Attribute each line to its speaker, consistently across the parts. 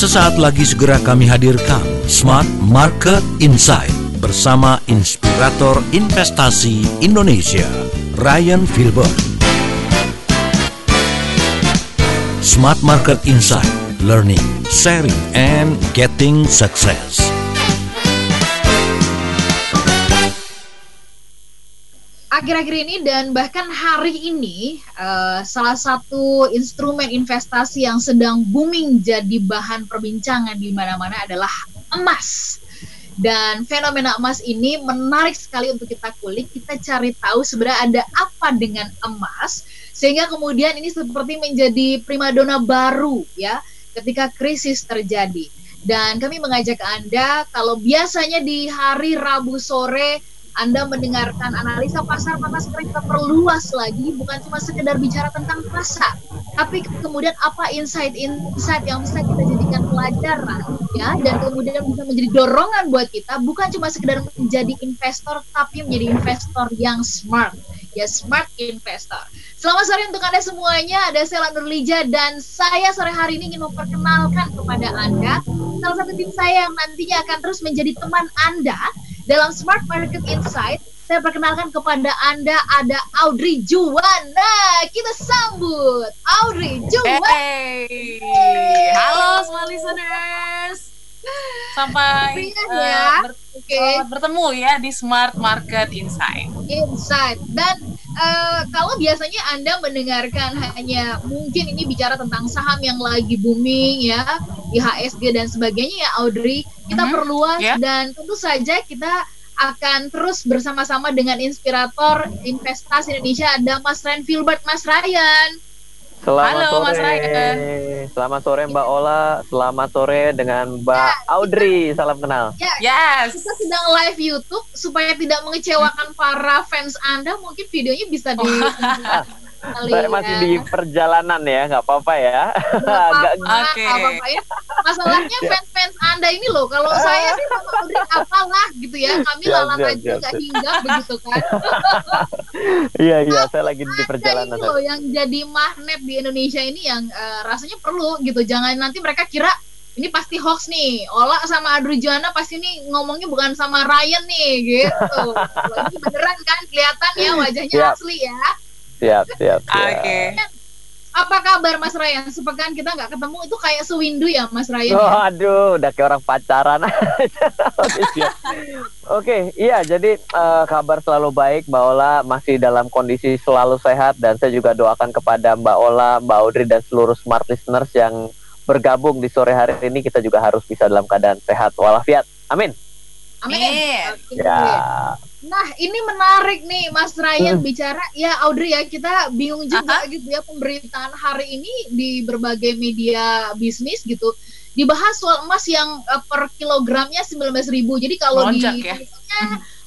Speaker 1: Sesaat lagi segera kami hadirkan Smart Market Insight bersama inspirator investasi Indonesia, Ryan Filbert. Smart Market Insight, learning, sharing, and getting success.
Speaker 2: Akhir-akhir ini dan bahkan hari ini uh, salah satu instrumen investasi yang sedang booming jadi bahan perbincangan di mana-mana adalah emas. Dan fenomena emas ini menarik sekali untuk kita kulik. Kita cari tahu sebenarnya ada apa dengan emas sehingga kemudian ini seperti menjadi primadona baru ya ketika krisis terjadi. Dan kami mengajak Anda kalau biasanya di hari Rabu sore anda mendengarkan analisa pasar, maka sekarang kita perluas lagi, bukan cuma sekedar bicara tentang pasar, tapi kemudian apa insight-insight yang bisa kita jadikan pelajaran, ya, dan kemudian bisa menjadi dorongan buat kita, bukan cuma sekedar menjadi investor, tapi menjadi investor yang smart, ya, smart investor. Selamat sore untuk Anda semuanya, ada saya Nurlija dan saya sore hari ini ingin memperkenalkan kepada Anda salah satu tim saya yang nantinya akan terus menjadi teman Anda dalam Smart Market Insight, saya perkenalkan kepada Anda ada Audrey Juwana. Kita sambut Audrey Juwana.
Speaker 3: Hey. hey. Halo semua listeners. Sampai uh, ya. ber okay. bertemu ya di Smart Market Insight.
Speaker 2: Insight. Dan uh, kalau biasanya Anda mendengarkan hanya mungkin ini bicara tentang saham yang lagi booming ya, IHSG dan sebagainya ya Audrey kita mm-hmm. perluas yeah. dan tentu saja kita akan terus bersama-sama dengan inspirator investasi Indonesia ada Mas Ryan Filbert, Mas Ryan.
Speaker 4: Selamat Halo, sore. Mas Ryan. Selamat sore Mbak Ola. Selamat sore dengan Mbak ya, Audrey. Salam kenal.
Speaker 2: Ya, yes. Kita sedang live YouTube supaya tidak mengecewakan para fans Anda. Mungkin videonya bisa di
Speaker 4: saya masih di perjalanan ya, nggak apa-apa ya.
Speaker 2: Nggak apa-apa, apa-apa ya. Masalahnya ya. fans-fans Anda ini loh, kalau saya sih sama Audrey apalah gitu ya, kami lalat aja nggak hinggap begitu kan.
Speaker 4: Iya iya, saya lagi di perjalanan.
Speaker 2: Ini loh yang jadi magnet di Indonesia ini yang uh, rasanya perlu gitu, jangan nanti mereka kira ini pasti hoax nih. Ola sama Adrujana pasti nih ngomongnya bukan sama Ryan nih gitu. ini beneran kan kelihatan ya wajahnya Siap. asli ya
Speaker 4: siap siap, siap.
Speaker 3: oke okay.
Speaker 2: apa kabar Mas Ryan? Sepekan kita nggak ketemu itu kayak sewindu ya Mas Ryan?
Speaker 4: Oh, aduh, udah kayak orang pacaran Oke, siap. Oke, iya jadi uh, kabar selalu baik. Mbak Ola masih dalam kondisi selalu sehat dan saya juga doakan kepada Mbak Ola, Mbak Audrey dan seluruh smart listeners yang bergabung di sore hari ini kita juga harus bisa dalam keadaan sehat walafiat. Amin.
Speaker 2: Amin. Ya. Nah, ini menarik nih Mas Ryan hmm. bicara ya Audrey ya, kita bingung juga uh-huh. gitu ya pemberitaan hari ini di berbagai media bisnis gitu dibahas soal emas yang uh, per kilogramnya 19.000. Jadi kalau di ya?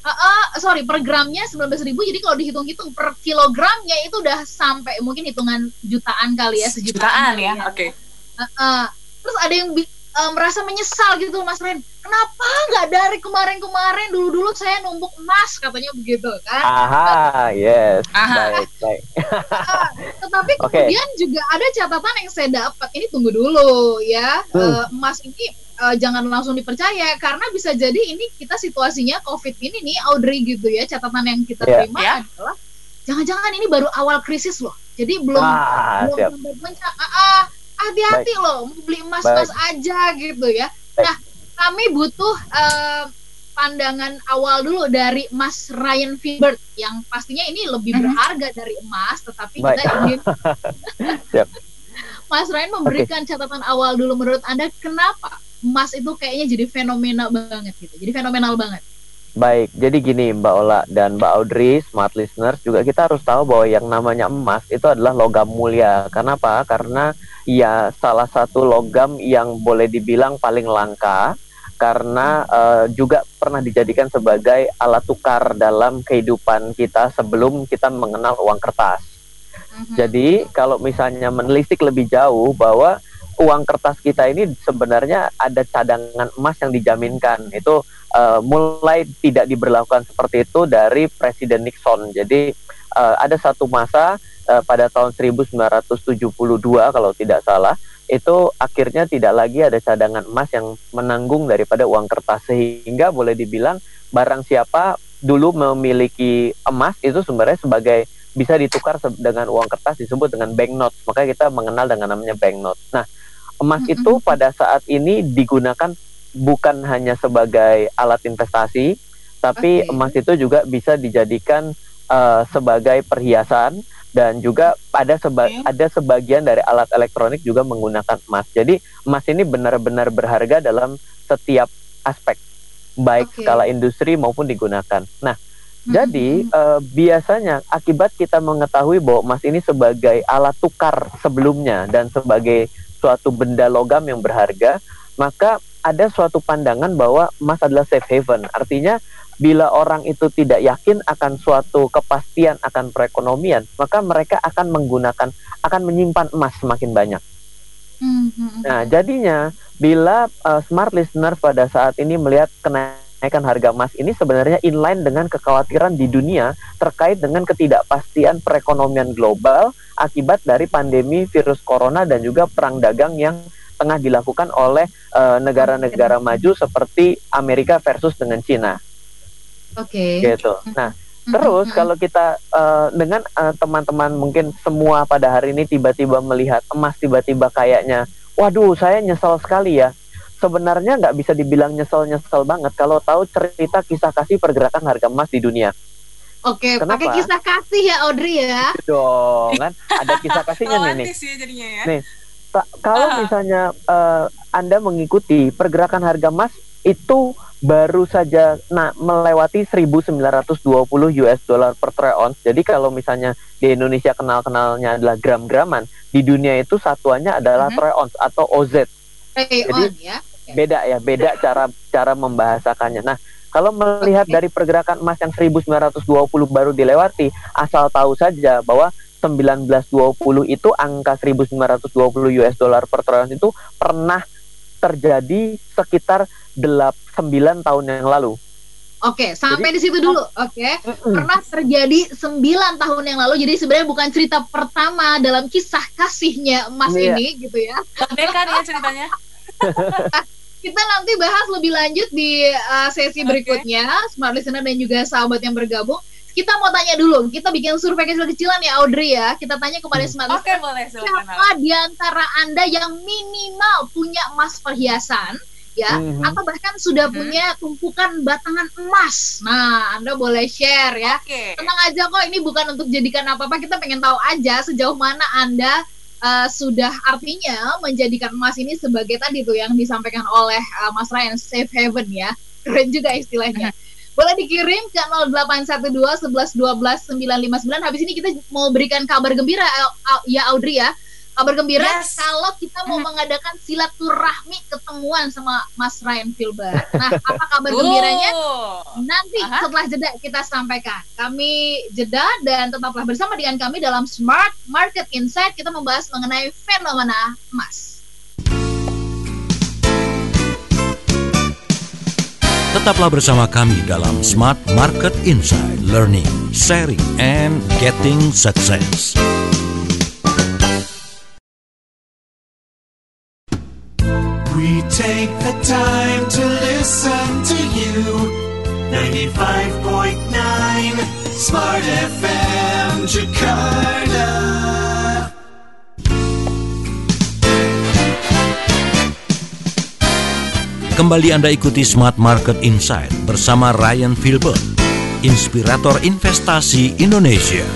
Speaker 2: Uh, uh, sorry per gramnya 19.000 jadi kalau dihitung-hitung per kilogramnya itu udah sampai mungkin hitungan jutaan kali ya
Speaker 3: sejutaan ya, ya. oke okay.
Speaker 2: uh, uh, terus ada yang uh, merasa menyesal gitu Mas Ren. Kenapa nggak dari kemarin-kemarin dulu-dulu saya numpuk emas katanya begitu kan?
Speaker 4: Aha, yes. Aha. Baik, baik.
Speaker 2: uh, tetapi kemudian okay. juga ada catatan yang saya dapat. Ini tunggu dulu ya. Hmm. Uh, emas ini uh, jangan langsung dipercaya karena bisa jadi ini kita situasinya COVID ini nih Audrey gitu ya. Catatan yang kita yeah. terima yeah. adalah jangan-jangan ini baru awal krisis loh. Jadi belum ah, belum sampai puncak. Uh, uh, hati-hati loh mau beli emas emas aja gitu ya Baik. nah kami butuh uh, pandangan awal dulu dari Mas Ryan Filbert yang pastinya ini lebih mhm. berharga dari emas tetapi Baik. kita ingin Mas Ryan memberikan okay. catatan awal dulu menurut Anda kenapa emas itu kayaknya jadi fenomenal banget gitu jadi fenomenal banget
Speaker 4: Baik, jadi gini Mbak Ola dan Mbak Audrey, smart listeners, juga kita harus tahu bahwa yang namanya emas itu adalah logam mulia. Kenapa? Karena ya salah satu logam yang boleh dibilang paling langka karena uh, juga pernah dijadikan sebagai alat tukar dalam kehidupan kita sebelum kita mengenal uang kertas. Mm-hmm. Jadi kalau misalnya menelisik lebih jauh bahwa uang kertas kita ini sebenarnya ada cadangan emas yang dijaminkan itu uh, mulai tidak diberlakukan seperti itu dari Presiden Nixon. Jadi uh, ada satu masa uh, pada tahun 1972 kalau tidak salah itu akhirnya tidak lagi ada cadangan emas yang menanggung daripada uang kertas sehingga boleh dibilang barang siapa dulu memiliki emas itu sebenarnya sebagai bisa ditukar dengan uang kertas disebut dengan banknote. Maka kita mengenal dengan namanya banknote. Nah, emas itu pada saat ini digunakan bukan hanya sebagai alat investasi, tapi okay. emas itu juga bisa dijadikan uh, sebagai perhiasan dan juga ada seba okay. ada sebagian dari alat elektronik juga menggunakan emas. Jadi emas ini benar-benar berharga dalam setiap aspek baik okay. skala industri maupun digunakan. Nah, mm-hmm. jadi uh, biasanya akibat kita mengetahui bahwa emas ini sebagai alat tukar sebelumnya dan sebagai suatu benda logam yang berharga, maka ada suatu pandangan bahwa emas adalah safe haven. Artinya bila orang itu tidak yakin akan suatu kepastian akan perekonomian, maka mereka akan menggunakan akan menyimpan emas semakin banyak. Mm-hmm. Nah, jadinya bila uh, smart listener pada saat ini melihat kenaikan harga emas ini sebenarnya inline dengan kekhawatiran di dunia terkait dengan ketidakpastian perekonomian global akibat dari pandemi virus corona dan juga perang dagang yang tengah dilakukan oleh uh, negara-negara maju seperti Amerika versus dengan Cina.
Speaker 2: Oke.
Speaker 4: Okay. Gitu. Nah, Terus kalau kita uh, dengan teman teman-teman mungkin semua pada hari ini tiba-tiba melihat emas tiba-tiba kayaknya waduh saya nyesel sekali ya sebenarnya nggak bisa dibilang nyesel-nyesel banget kalau tahu cerita kisah kasih pergerakan harga emas di dunia.
Speaker 2: Oke, pakai kisah kasih ya Audrey ya.
Speaker 4: Iya dong, kan ada kisah kasihnya nih. nih.
Speaker 3: Ya jadinya ya.
Speaker 4: Nih, kalau uh. misalnya uh, Anda mengikuti pergerakan harga emas itu baru saja nah melewati 1920 US dollar per troy ounce. Jadi kalau misalnya di Indonesia kenal-kenalnya adalah gram-graman, di dunia itu satuannya adalah mm -hmm. troy ounce atau OZ.
Speaker 2: Hey, Jadi on, ya?
Speaker 4: Beda ya, beda cara cara membahasakannya. Nah, kalau melihat dari pergerakan emas yang 1920 baru dilewati, asal tahu saja bahwa 1920 itu angka 1920 US dollar per troy ounce itu pernah terjadi sekitar 9 tahun yang lalu.
Speaker 2: Oke, sampai jadi, di situ dulu. Oke, uh, pernah terjadi 9 tahun yang lalu. Jadi sebenarnya bukan cerita pertama dalam kisah kasihnya Mas iya. ini gitu ya.
Speaker 3: kan ya ceritanya.
Speaker 2: Kita nanti bahas lebih lanjut di uh, sesi okay. berikutnya, smart listener dan juga sahabat yang bergabung. Kita mau tanya dulu, kita bikin survei kecil-kecilan ya Audrey ya. Kita tanya kepada hmm. smart
Speaker 3: okay, boleh.
Speaker 2: Siapa di antara Anda yang minimal punya emas perhiasan? ya mm-hmm. atau bahkan sudah mm-hmm. punya tumpukan batangan emas. Nah, Anda boleh share ya. Okay. Tenang aja kok ini bukan untuk jadikan apa-apa, kita pengen tahu aja sejauh mana Anda uh, sudah artinya menjadikan emas ini sebagai tadi tuh yang disampaikan oleh uh, Mas Ryan safe haven ya. Keren juga istilahnya. Boleh dikirim ke 0812 11 12 959. Habis ini kita mau berikan kabar gembira ya Audrey ya kabar gembira yes. kalau kita mau mengadakan silaturahmi ketemuan sama Mas Ryan Filbert. Nah, apa kabar gembiranya? Nanti Aha. setelah jeda kita sampaikan. Kami jeda dan tetaplah bersama dengan kami dalam Smart Market Insight kita membahas mengenai fenomena emas.
Speaker 1: Tetaplah bersama kami dalam Smart Market Insight, Learning, Sharing, and Getting Success. We take the time to listen to you. 95.9 Smart FM Jakarta. Kembali Anda ikuti Smart Market Insight bersama Ryan Filbert, inspirator investasi Indonesia.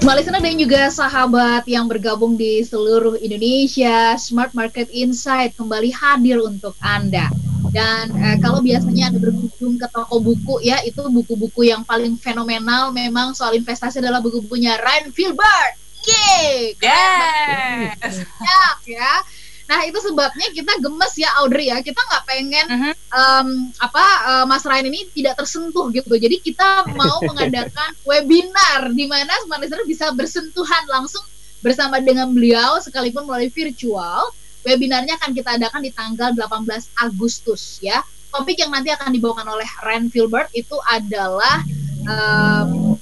Speaker 2: Malisana dan juga sahabat yang bergabung di seluruh Indonesia, Smart Market Insight kembali hadir untuk Anda. Dan eh, kalau biasanya Anda berkunjung ke toko buku ya, itu buku-buku yang paling fenomenal memang soal investasi adalah buku-bukunya Ryan Filbert. Yeay!
Speaker 3: Yes!
Speaker 2: ya. Nah itu sebabnya kita gemes ya Audrey ya kita nggak pengen uh-huh. um, apa uh, Mas Ryan ini tidak tersentuh gitu. Jadi kita mau mengadakan webinar di mana smart listener bisa bersentuhan langsung bersama dengan beliau sekalipun melalui virtual. Webinarnya akan kita adakan di tanggal 18 Agustus ya. Topik yang nanti akan dibawakan oleh Ryan Filbert itu adalah um,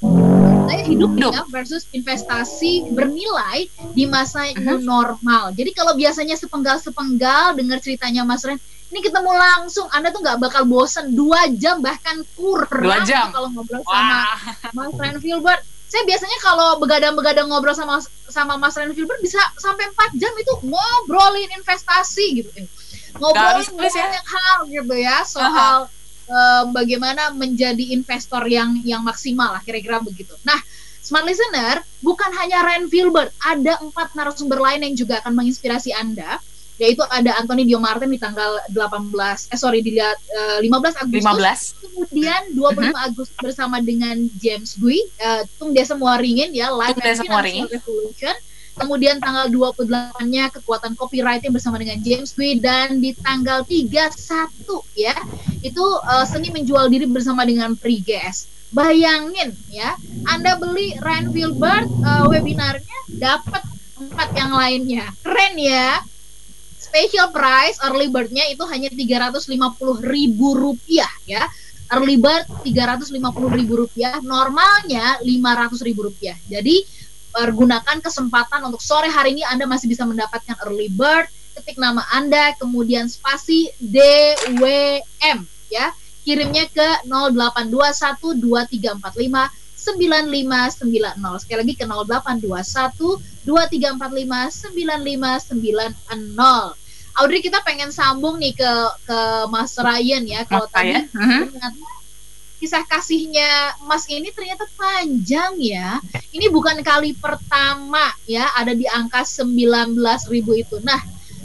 Speaker 2: gaya hidup ya versus investasi bernilai di masa uh-huh. new normal. Jadi kalau biasanya sepenggal-sepenggal dengar ceritanya Mas Ren, ini ketemu langsung, Anda tuh nggak bakal bosen dua jam bahkan kurang
Speaker 3: dua jam.
Speaker 2: kalau ngobrol sama Mas Ren Filbert. Saya biasanya kalau begadang-begadang ngobrol sama sama Mas Ren Filbert bisa sampai empat jam itu ngobrolin investasi gitu. Ngobrolin ya. banyak hal gitu ya soal uh-huh um, bagaimana menjadi investor yang yang maksimal lah kira-kira begitu. Nah, smart listener bukan hanya Ren Filbert, ada empat narasumber lain yang juga akan menginspirasi Anda yaitu ada Anthony Dio Martin di tanggal 18 eh sorry di uh, 15 Agustus
Speaker 3: 15.
Speaker 2: kemudian 25 uh -huh. Agustus bersama dengan James Gui uh, Tung Desa Muaringin ya Live and Financial Revolution Kemudian tanggal 28-nya kekuatan copywriting bersama dengan James Gui dan di tanggal 31 ya itu uh, seni menjual diri bersama dengan Priges. Bayangin ya, Anda beli Ryan Filbert uh, webinarnya dapat empat yang lainnya. Keren ya. Special price early bird-nya itu hanya 350 ribu rupiah ya. Early bird 350 ribu rupiah, normalnya 500 ribu rupiah. Jadi pergunakan kesempatan untuk sore hari ini Anda masih bisa mendapatkan early bird ketik nama Anda kemudian spasi DWM ya. Kirimnya ke 08212345 9590 sekali lagi ke 0821 2345 9590 Audrey kita pengen sambung nih ke ke Mas Ryan ya kalau tadi ya? uh -huh kisah kasihnya Mas ini ternyata panjang ya. Ini bukan kali pertama ya ada di angka 19.000 itu. Nah,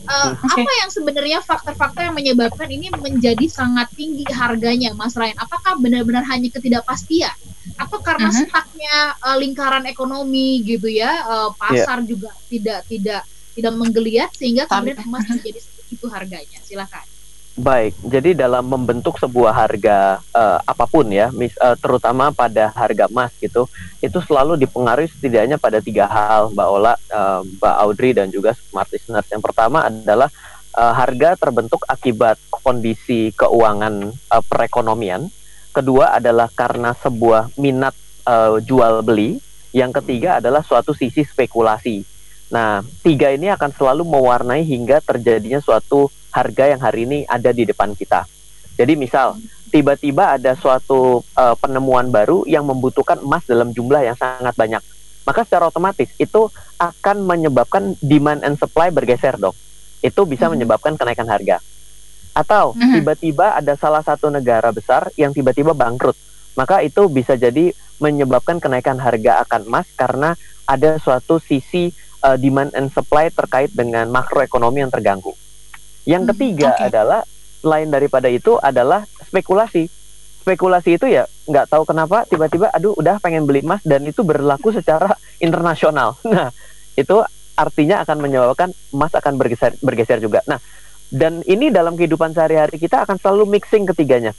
Speaker 2: uh, okay. apa yang sebenarnya faktor-faktor yang menyebabkan ini menjadi sangat tinggi harganya, Mas Ryan? Apakah benar-benar hanya ketidakpastian? Atau karena uh -huh. stucknya uh, lingkaran ekonomi gitu ya, uh, pasar yeah. juga tidak tidak tidak menggeliat sehingga kemudian emas menjadi segitu harganya? Silakan.
Speaker 4: Baik, jadi dalam membentuk sebuah harga uh, apa pun ya, mis, uh, terutama pada harga emas gitu, itu selalu dipengaruhi setidaknya pada tiga hal, Mbak Ola, uh, Mbak Audrey dan juga smart listeners. Yang pertama adalah uh, harga terbentuk akibat kondisi keuangan uh, perekonomian. Kedua adalah karena sebuah minat uh, jual beli. Yang ketiga adalah suatu sisi spekulasi. Nah, tiga ini akan selalu mewarnai hingga terjadinya suatu harga yang hari ini ada di depan kita. Jadi misal tiba-tiba ada suatu uh, penemuan baru yang membutuhkan emas dalam jumlah yang sangat banyak, maka secara otomatis itu akan menyebabkan demand and supply bergeser dong. Itu bisa hmm. menyebabkan kenaikan harga. Atau hmm. tiba-tiba ada salah satu negara besar yang tiba-tiba bangkrut, maka itu bisa jadi menyebabkan kenaikan harga akan emas karena ada suatu sisi uh, demand and supply terkait dengan makroekonomi yang terganggu. Yang hmm, ketiga okay. adalah lain daripada itu adalah spekulasi. Spekulasi itu ya nggak tahu kenapa tiba-tiba aduh udah pengen beli emas dan itu berlaku secara internasional. Nah, itu artinya akan menyebabkan emas akan bergeser bergeser juga. Nah, dan ini dalam kehidupan sehari-hari kita akan selalu mixing ketiganya.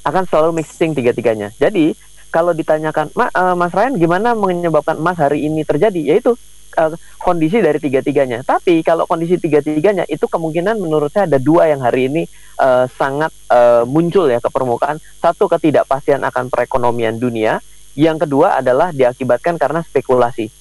Speaker 4: Akan selalu mixing tiga-tiganya. Jadi, kalau ditanyakan, Ma, uh, Mas Ryan gimana menyebabkan emas hari ini terjadi? Yaitu uh, kondisi dari tiga-tiganya. Tapi kalau kondisi tiga-tiganya itu kemungkinan menurut saya ada dua yang hari ini uh, sangat uh, muncul ya ke permukaan. Satu ketidakpastian akan perekonomian dunia. Yang kedua adalah diakibatkan karena spekulasi.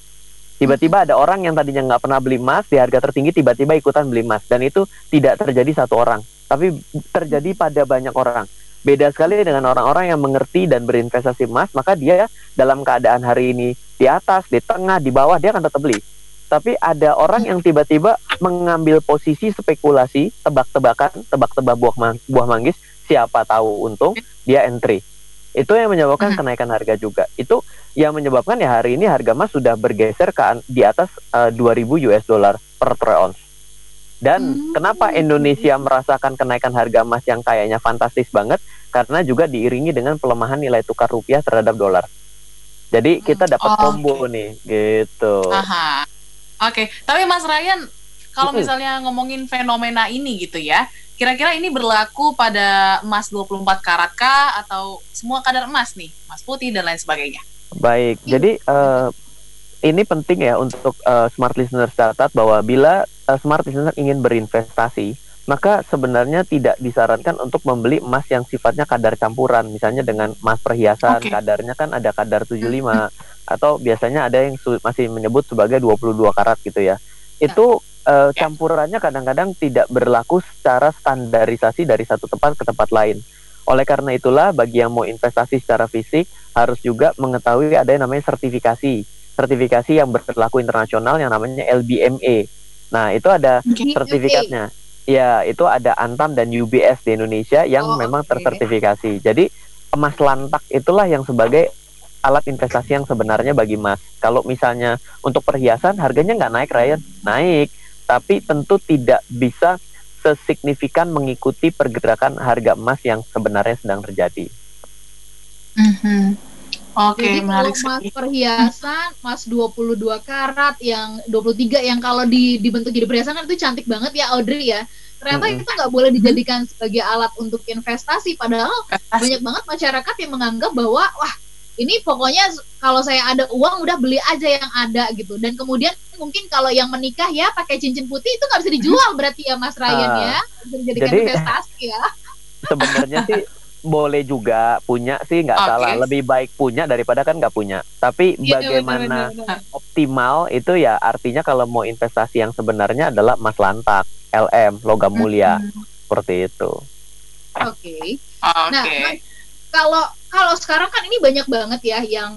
Speaker 4: Tiba-tiba ada orang yang tadinya nggak pernah beli emas di harga tertinggi tiba-tiba ikutan beli emas dan itu tidak terjadi satu orang, tapi terjadi pada banyak orang. Beda sekali dengan orang-orang yang mengerti dan berinvestasi emas, maka dia dalam keadaan hari ini di atas, di tengah, di bawah dia akan tetap beli. Tapi ada orang yang tiba-tiba mengambil posisi spekulasi, tebak-tebakan, tebak-tebak buah, man buah manggis, siapa tahu untung, dia entry. Itu yang menyebabkan kenaikan harga juga. Itu yang menyebabkan ya hari ini harga emas sudah bergeser ke di atas uh, eh, 2000 US dollar per troy ounce. Dan hmm. kenapa Indonesia merasakan kenaikan harga emas yang kayaknya fantastis banget? Karena juga diiringi dengan pelemahan nilai tukar rupiah terhadap dolar. Jadi kita dapat oh, combo okay. nih, gitu.
Speaker 3: Aha. Oke, okay. tapi Mas Ryan, kalau misalnya ngomongin fenomena ini gitu ya, kira-kira ini berlaku pada emas 24 karat kah atau semua kadar emas nih, emas putih dan lain sebagainya?
Speaker 4: Baik, jadi uh, ini penting ya untuk uh, smart listener catat bahwa bila uh, smart listener ingin berinvestasi, maka sebenarnya tidak disarankan untuk membeli emas yang sifatnya kadar campuran. Misalnya dengan emas perhiasan
Speaker 3: Oke.
Speaker 4: kadarnya kan ada kadar 75 atau biasanya ada yang masih menyebut sebagai 22 karat gitu ya. Itu eh, campurannya kadang-kadang tidak berlaku secara standarisasi dari satu tempat ke tempat lain. Oleh karena itulah bagi yang mau investasi secara fisik harus juga mengetahui ada yang namanya sertifikasi. Sertifikasi yang berlaku internasional yang namanya LBMA nah itu ada
Speaker 3: Oke.
Speaker 4: sertifikatnya. Ya, itu ada Antam dan UBS di Indonesia yang
Speaker 2: Oh,
Speaker 4: memang
Speaker 2: oke.
Speaker 4: tersertifikasi. Jadi emas lantak itulah yang sebagai alat investasi yang sebenarnya bagi emas. Kalau misalnya untuk perhiasan harganya nggak naik, Ryan, naik, tapi tentu tidak bisa sesignifikan mengikuti pergerakan harga emas yang sebenarnya sedang terjadi.
Speaker 3: Mhm. Oke,
Speaker 2: Jadi kalau
Speaker 3: menarik
Speaker 2: emas
Speaker 3: sekali.
Speaker 2: perhiasan, emas 22 karat yang 23 yang kalau di, dibentuk jadi perhiasan kan itu cantik banget ya Audrey ya. Ternyata
Speaker 4: Mm-mm.
Speaker 2: itu nggak boleh dijadikan sebagai alat untuk investasi padahal banyak banget masyarakat yang menganggap bahwa wah ini pokoknya kalau saya ada uang udah beli aja yang ada gitu dan kemudian mungkin kalau yang menikah ya pakai cincin putih itu nggak bisa dijual berarti ya Mas Ryan
Speaker 4: Ah.
Speaker 2: ya bisa dijadikan
Speaker 4: Jadi-
Speaker 2: investasi ya
Speaker 4: Sebenarnya sih boleh juga punya sih nggak
Speaker 3: Oke.
Speaker 4: salah. Lebih baik punya daripada kan nggak punya. Tapi
Speaker 2: Iya,
Speaker 4: bagaimana
Speaker 2: benar-benar.
Speaker 4: optimal itu ya artinya kalau mau investasi yang sebenarnya adalah emas lantak, LM, logam mulia
Speaker 3: Mhm.
Speaker 4: seperti itu.
Speaker 2: Oke.
Speaker 3: Oke.
Speaker 2: Nah, Mas, kalau kalau sekarang kan ini banyak banget ya yang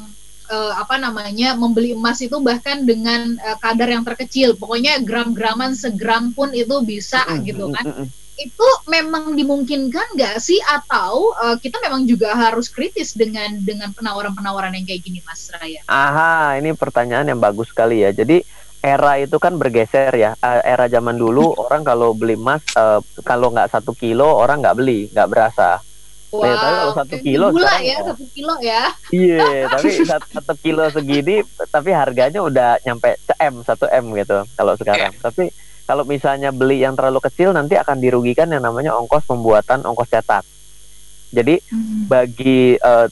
Speaker 2: eh, apa namanya membeli emas itu bahkan dengan eh, kadar yang terkecil, pokoknya gram-graman segram pun itu bisa gitu kan.
Speaker 4: Mm, mm, mm.
Speaker 2: Itu memang dimungkinkan nggak sih atau eh, kita memang juga harus kritis dengan dengan penawaran-penawaran yang kayak gini, Mas Raya?
Speaker 4: Aha, ini pertanyaan yang bagus sekali ya. Jadi era itu kan bergeser ya. Eh, Era zaman dulu orang kalau beli emas eh, kalau nggak satu kilo orang nggak beli, nggak berasa.
Speaker 2: Wow,
Speaker 4: tapi kalau satu kilo
Speaker 2: gula
Speaker 4: sekarang
Speaker 2: ya,
Speaker 4: ya.
Speaker 2: satu kilo ya.
Speaker 4: Iya, tapi satu, satu kilo segini, tapi harganya udah nyampe ke M, satu M gitu kalau sekarang. Tapi kalau misalnya beli yang terlalu kecil nanti akan dirugikan yang namanya ongkos pembuatan, ongkos cetak. Jadi bagi eh,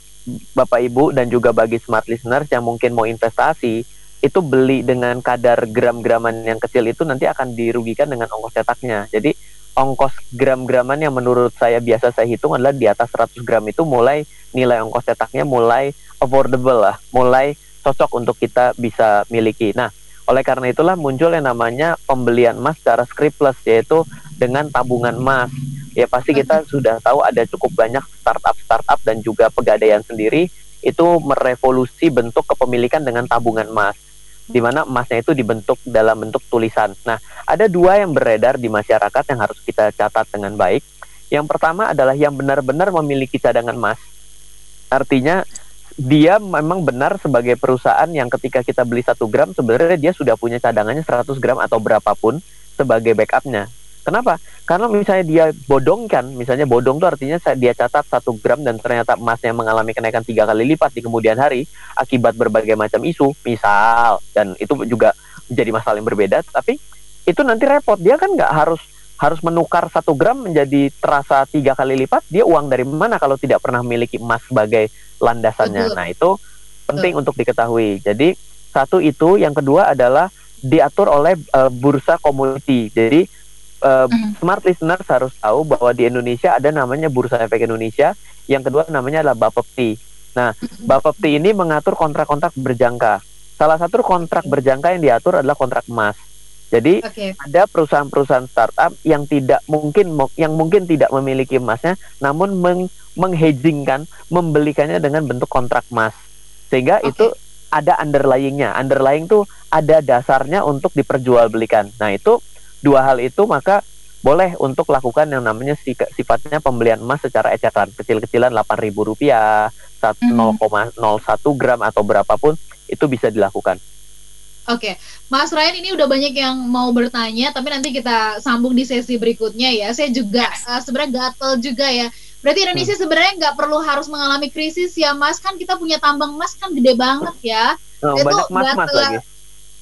Speaker 4: Bapak Ibu dan juga bagi smart listeners yang mungkin mau investasi, itu beli dengan kadar gram-graman yang kecil itu nanti akan dirugikan dengan ongkos cetaknya. Jadi ongkos gram-graman yang menurut saya biasa saya hitung adalah di atas 100 gram itu mulai nilai ongkos cetaknya mulai affordable lah, mulai cocok untuk kita bisa miliki. Nah, oleh karena itulah muncul yang namanya pembelian emas secara scriptless yaitu dengan tabungan emas. Ya pasti kita sudah tahu ada cukup banyak startup-startup dan juga pegadaian sendiri itu merevolusi bentuk kepemilikan dengan tabungan emas di mana emasnya itu dibentuk dalam bentuk tulisan. Nah, ada dua yang beredar di masyarakat yang harus kita catat dengan baik. Yang pertama adalah yang benar-benar memiliki cadangan emas. Artinya dia memang benar sebagai perusahaan yang ketika kita beli satu gram sebenarnya dia sudah punya cadangannya 100 gram atau berapapun sebagai backupnya. Kenapa? Karena misalnya dia bodongkan, misalnya bodong itu artinya dia catat satu gram dan ternyata emasnya mengalami kenaikan tiga kali lipat di kemudian hari akibat berbagai macam isu, misal dan itu juga menjadi masalah yang berbeda. Tapi itu nanti repot dia kan nggak harus harus menukar satu gram menjadi terasa tiga kali lipat. Dia uang dari mana kalau tidak pernah memiliki emas sebagai landasannya.
Speaker 2: Betul.
Speaker 4: Nah itu penting untuk diketahui. Jadi satu itu, yang kedua adalah diatur oleh eh, bursa komoditi. Jadi eh,
Speaker 3: Mhm.
Speaker 4: smart listeners harus tahu bahwa di Indonesia ada namanya Bursa Efek Indonesia. Yang kedua namanya adalah Bapepti. Nah, Bapepti ini mengatur kontrak-kontrak berjangka. Salah satu kontrak berjangka yang diatur adalah kontrak emas. Jadi
Speaker 2: Oke.
Speaker 4: ada perusahaan-perusahaan startup yang tidak mungkin yang mungkin tidak memiliki emasnya, namun meng, menghedgingkan, membelikannya dengan bentuk kontrak emas. Sehingga
Speaker 2: Oke.
Speaker 4: itu ada underlyingnya. Underlying tuh ada dasarnya untuk diperjualbelikan. Nah itu dua hal itu maka boleh untuk lakukan yang namanya sifatnya pembelian emas secara eceran kecil-kecilan 8.000 rupiah, sat-
Speaker 3: Mhm.
Speaker 4: 0,01 gram atau berapapun itu bisa dilakukan.
Speaker 2: Oke, Mas Ryan ini udah banyak yang mau bertanya, tapi nanti kita sambung di sesi berikutnya ya. Saya juga eh, sebenarnya gatel juga ya. Berarti Indonesia
Speaker 4: Hmm.
Speaker 2: sebenarnya nggak perlu harus mengalami krisis ya, Mas. Kan kita punya tambang emas kan gede banget ya.
Speaker 4: Nah,
Speaker 2: Itu
Speaker 4: banyak mas-mas
Speaker 2: gatel.
Speaker 4: lagi.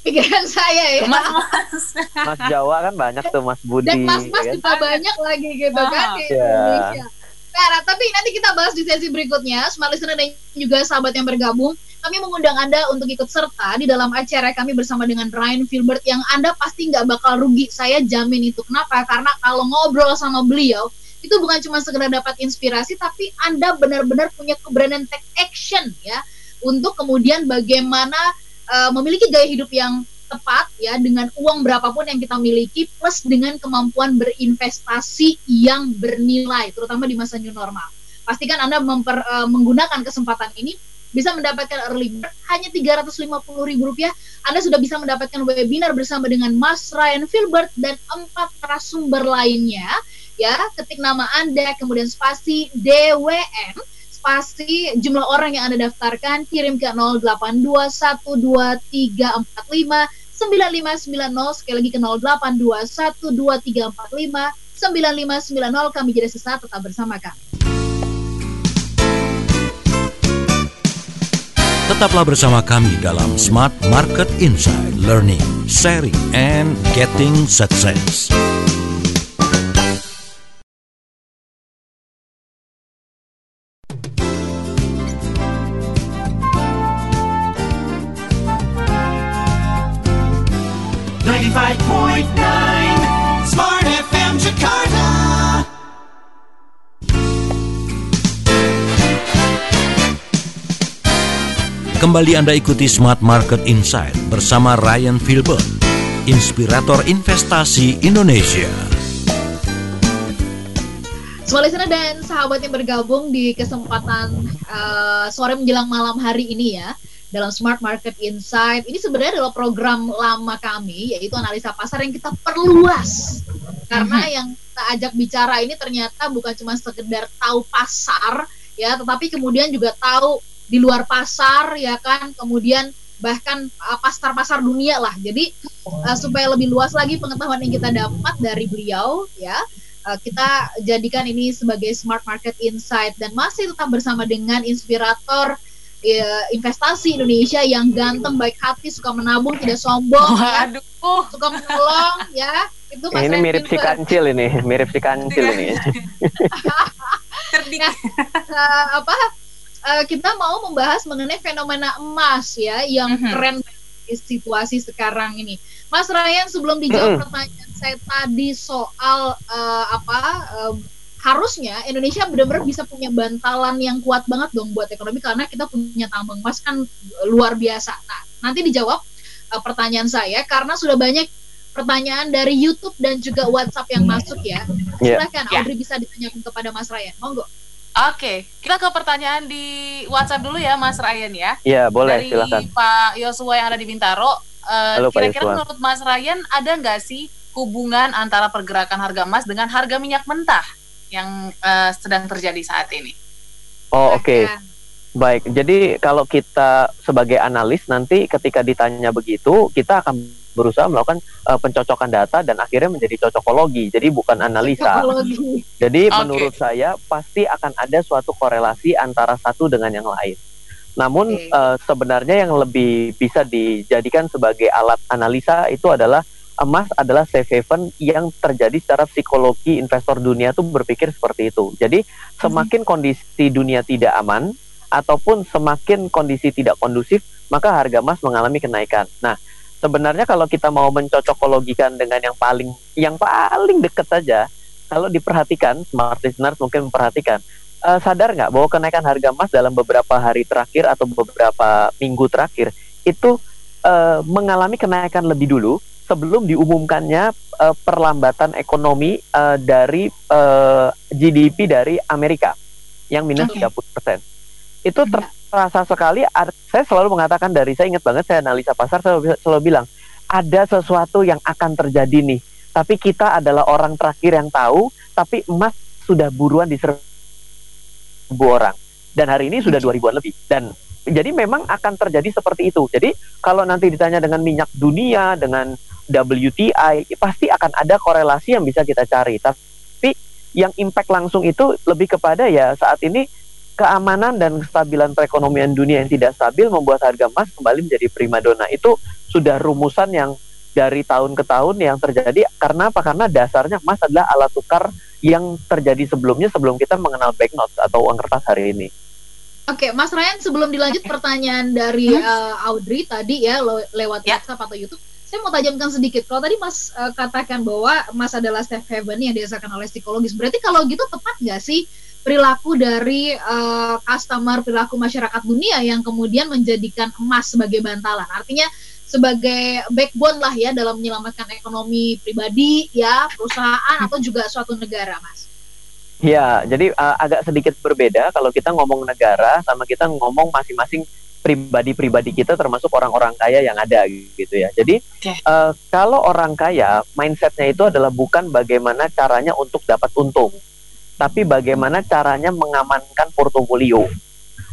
Speaker 2: Pikiran saya ya.
Speaker 3: Mas, mas.
Speaker 4: Mas Jawa kan banyak tuh Mas Budi.
Speaker 2: Dan mas-mas
Speaker 4: ya kan?
Speaker 2: juga banyak lagi gitu kan di
Speaker 4: Iya.
Speaker 2: Indonesia. Nah, tapi nanti kita bahas di sesi berikutnya, smart listener dan juga sahabat yang bergabung. Kami mengundang Anda untuk ikut serta di dalam acara kami bersama dengan Ryan Filbert yang Anda pasti nggak bakal rugi. Saya jamin itu. Kenapa? Karena kalau ngobrol sama beliau, itu bukan cuma sekedar dapat inspirasi, tapi Anda benar-benar punya keberanian take action ya untuk kemudian bagaimana uh, memiliki gaya hidup yang tepat ya dengan uang berapapun yang kita miliki plus dengan kemampuan berinvestasi yang bernilai terutama di masa new normal. Pastikan Anda memper, uh, menggunakan kesempatan ini bisa mendapatkan early bird hanya Rp350.000. Anda sudah bisa mendapatkan webinar bersama dengan Mas Ryan Filbert dan empat narasumber lainnya. Ya, ketik nama Anda, kemudian spasi DWM, spasi jumlah orang yang Anda daftarkan, kirim ke 08212345 9590 sekali lagi ke 08212345 9590 kami jadi sesaat tetap bersama kami.
Speaker 1: Tetaplah bersama kami dalam Smart Market Insight Learning, Sharing, and Getting Success.
Speaker 5: Ninety-five point
Speaker 1: Kembali Anda ikuti Smart Market Insight bersama Ryan Filbert, inspirator investasi Indonesia.
Speaker 2: Semua listener dan sahabat yang bergabung di kesempatan uh, sore menjelang malam hari ini ya dalam Smart Market Insight. Ini sebenarnya adalah program lama kami yaitu analisa pasar yang kita perluas. Karena yang kita ajak bicara ini ternyata bukan cuma sekedar tahu pasar ya, tetapi kemudian juga tahu di luar pasar ya kan kemudian bahkan uh, pasar-pasar dunia lah. Jadi uh, supaya lebih luas lagi pengetahuan yang kita dapat dari beliau ya uh, kita jadikan ini sebagai smart market insight dan masih tetap bersama dengan inspirator uh, investasi Indonesia yang ganteng baik hati suka menabung tidak sombong ya. suka menolong ya.
Speaker 4: Itu Mas ini mirip si kancil ini mirip si kancil ini.
Speaker 2: Nah, uh, apa uh, kita mau membahas mengenai fenomena emas ya yang mm-hmm. keren di situasi sekarang ini. Mas Ryan sebelum dijawab mm-hmm. pertanyaan saya tadi soal uh, apa uh, harusnya Indonesia benar-benar bisa punya bantalan yang kuat banget dong buat ekonomi karena kita punya tambang emas kan luar biasa. Nah, nanti dijawab uh, pertanyaan saya karena sudah banyak pertanyaan dari YouTube dan juga WhatsApp yang masuk ya. Silakan yeah. Audrey bisa ditanyakan kepada Mas Ryan. Monggo.
Speaker 3: Oke, kita ke pertanyaan di WhatsApp dulu ya, Mas Ryan ya.
Speaker 4: Iya, boleh,
Speaker 3: Dari
Speaker 4: silakan.
Speaker 3: Pak Yosua yang ada di Bintaro. Uh, Halo, kira-kira menurut Mas Ryan ada nggak sih hubungan antara pergerakan harga emas dengan harga minyak mentah yang uh, sedang terjadi saat ini?
Speaker 4: Oh, oke. Okay. Baik, jadi kalau kita sebagai analis nanti ketika ditanya begitu, kita akan berusaha melakukan uh, pencocokan data dan akhirnya menjadi cocokologi. Jadi bukan analisa. Cocokologi. Jadi okay. menurut saya pasti akan ada suatu korelasi antara satu dengan yang lain. Namun okay. uh, eh, sebenarnya yang lebih bisa dijadikan sebagai alat analisa itu adalah emas adalah safe haven yang terjadi secara psikologi investor dunia tuh berpikir seperti itu. Jadi semakin hmm. kondisi dunia tidak aman ataupun semakin kondisi tidak kondusif, maka harga emas mengalami kenaikan. Nah, sebenarnya kalau kita mau mencocokologikan dengan yang paling yang paling dekat saja kalau diperhatikan smart listeners mungkin memperhatikan uh, sadar nggak bahwa kenaikan harga emas dalam beberapa hari terakhir atau beberapa minggu terakhir itu uh, mengalami kenaikan lebih dulu sebelum diumumkannya uh, perlambatan ekonomi uh, dari uh, GDP dari Amerika yang minus okay. 30%. Itu ter terasa sekali saya selalu mengatakan dari saya ingat banget saya analisa pasar saya selalu, selalu bilang ada sesuatu yang akan terjadi nih tapi kita adalah orang terakhir yang tahu tapi emas sudah buruan di seribu orang dan hari ini sudah dua ribuan lebih. Dan jadi memang akan terjadi seperti itu. Jadi kalau nanti ditanya dengan minyak dunia dengan WTI pasti akan ada korelasi yang bisa kita cari. Tapi yang impact langsung itu lebih kepada ya saat ini keamanan dan kestabilan perekonomian dunia yang tidak stabil membuat harga emas kembali menjadi primadona. Itu sudah rumusan yang dari tahun ke tahun yang terjadi karena apa? Karena dasarnya emas adalah alat tukar yang terjadi sebelumnya sebelum kita mengenal banknotes atau uang kertas hari ini.
Speaker 2: Oke, Mas Ryan sebelum dilanjut pertanyaan dari uh, Audrey tadi ya lo- lewat
Speaker 3: Ya.
Speaker 2: WhatsApp atau YouTube, saya mau tajamkan sedikit. Kalau tadi Mas uh, katakan bahwa Mas adalah safe haven yang dirasakan oleh psikologis, berarti kalau gitu tepat nggak sih perilaku dari uh, customer, perilaku masyarakat dunia yang kemudian menjadikan emas sebagai bantalan? Artinya sebagai backbone lah ya dalam menyelamatkan ekonomi pribadi ya perusahaan atau juga suatu negara, Mas.
Speaker 4: Ya, jadi uh, agak sedikit berbeda kalau kita ngomong negara sama kita ngomong masing-masing pribadi-pribadi kita termasuk orang-orang kaya yang ada gitu ya. Jadi
Speaker 3: Oke.
Speaker 4: uh, kalau orang kaya mindsetnya itu adalah bukan bagaimana caranya untuk dapat untung, tapi bagaimana caranya mengamankan portofolio.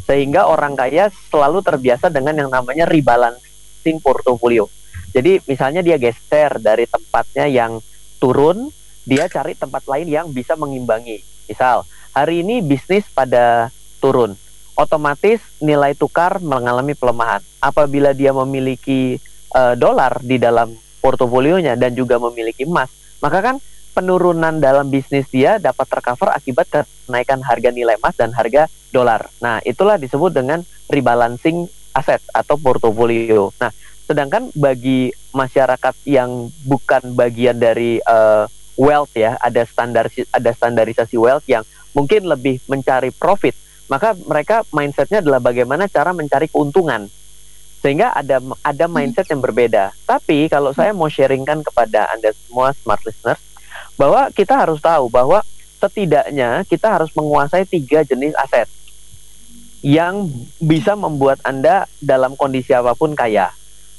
Speaker 4: Sehingga orang kaya selalu terbiasa dengan yang namanya rebalancing portofolio. Jadi misalnya dia geser dari tempatnya yang turun, dia cari tempat lain yang bisa mengimbangi. Misal, hari ini bisnis pada turun, otomatis nilai tukar mengalami pelemahan. Apabila dia memiliki eh, dolar di dalam portofolionya dan juga memiliki emas, maka kan penurunan dalam bisnis dia dapat tercover akibat kenaikan harga nilai emas dan harga dolar. Nah, itulah disebut dengan rebalancing aset atau portofolio. Nah, sedangkan bagi masyarakat yang bukan bagian dari eh, wealth ya, ada standar ada standarisasi wealth yang mungkin lebih mencari profit, maka mereka mindsetnya adalah bagaimana cara mencari keuntungan. Sehingga ada ada mindset yang berbeda. Tapi kalau saya mau sharingkan kepada Anda semua smart listeners bahwa kita harus tahu bahwa setidaknya kita harus menguasai tiga jenis aset yang bisa membuat Anda dalam kondisi apa pun kaya.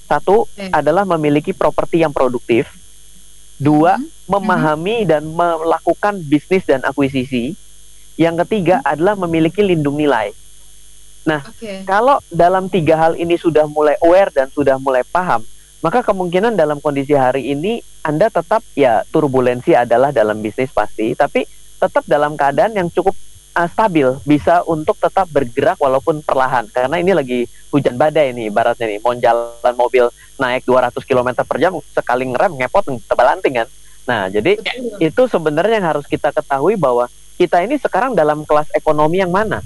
Speaker 4: Satu
Speaker 2: Oke.
Speaker 4: adalah memiliki properti yang produktif. Dua,
Speaker 2: Mhm.
Speaker 4: memahami dan melakukan bisnis dan akuisisi. Yang ketiga adalah memiliki lindung nilai.
Speaker 2: Oke.
Speaker 4: Kalau dalam tiga hal ini sudah mulai aware dan sudah mulai paham, maka kemungkinan dalam kondisi hari ini Anda tetap ya turbulensi adalah dalam bisnis pasti, tapi tetap dalam keadaan yang cukup uh, stabil, bisa untuk tetap bergerak walaupun perlahan. Karena ini lagi hujan badai nih ibaratnya nih, mau jalan mobil naik 200 km per jam sekali ngerem ngepot tebalanting kan. Nah, jadi
Speaker 2: Betul.
Speaker 4: itu sebenarnya yang harus kita ketahui bahwa kita ini sekarang dalam kelas ekonomi yang mana?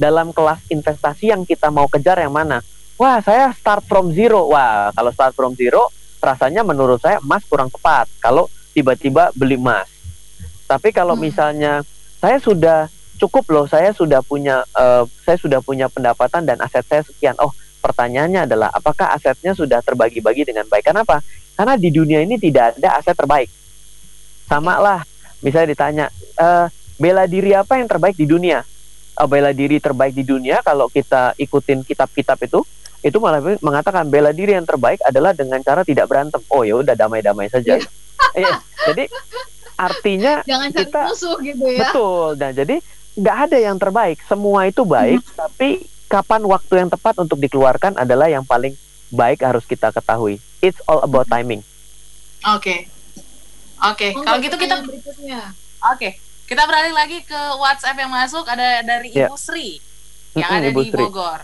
Speaker 4: Dalam kelas investasi yang kita mau kejar yang mana? Wah, saya start from zero. Wah, kalau start from zero, rasanya menurut saya emas kurang tepat. Kalau tiba-tiba beli emas. Tapi kalau
Speaker 2: Hmm.
Speaker 4: misalnya saya sudah cukup loh, saya sudah punya, eh, saya sudah punya pendapatan dan aset saya sekian. Oh, pertanyaannya adalah apakah asetnya sudah terbagi-bagi dengan baik? Kenapa? Karena di dunia ini tidak ada aset terbaik. Sama lah, misalnya ditanya, eh, bela diri apa yang terbaik di dunia? Eh, bela diri terbaik di dunia kalau kita ikutin kitab-kitab itu, itu malah mengatakan bela diri yang terbaik adalah dengan cara tidak berantem. Oh ya udah damai-damai saja. Iya, jadi artinya
Speaker 2: Jangan cari
Speaker 4: kita-
Speaker 2: musuh gitu ya.
Speaker 4: betul. Dan jadi nggak ada yang terbaik, semua itu baik, tapi kapan waktu yang tepat untuk dikeluarkan adalah yang paling baik harus kita ketahui. It's all about timing.
Speaker 3: Oke. Oke,
Speaker 2: Monggo,
Speaker 3: kalau gitu kita
Speaker 2: berikutnya.
Speaker 3: Oke, kita beralih lagi ke WhatsApp yang masuk ada dari
Speaker 4: Ya.
Speaker 3: Ibu Sri yang
Speaker 4: Mm-mm,
Speaker 3: ada
Speaker 4: Ibu
Speaker 3: di
Speaker 4: Sri.
Speaker 3: Bogor.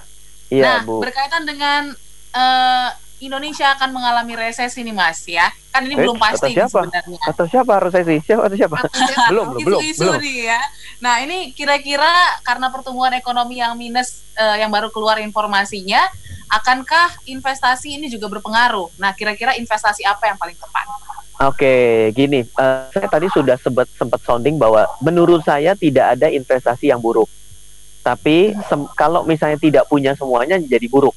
Speaker 4: Iya,
Speaker 3: nah,
Speaker 4: Bu.
Speaker 3: berkaitan dengan eh, Indonesia akan mengalami resesi nih Mas ya. Kan ini
Speaker 4: Eh,
Speaker 3: belum pasti nih
Speaker 4: siapa?
Speaker 3: sebenarnya.
Speaker 4: Atau siapa sih? Siapa atau siapa?
Speaker 2: Atau siapa?
Speaker 4: belum, belum, belum,
Speaker 3: Isu-isu
Speaker 4: belum.
Speaker 3: nih ya. Nah, ini kira-kira karena pertumbuhan ekonomi yang minus eh, yang baru keluar informasinya, akankah investasi ini juga berpengaruh? Nah, kira-kira investasi apa yang paling tepat?
Speaker 4: Oke, gini, eh, saya tadi sudah sempat sempat sounding bahwa menurut saya tidak ada investasi yang buruk. Tapi kalau misalnya tidak punya semuanya jadi buruk.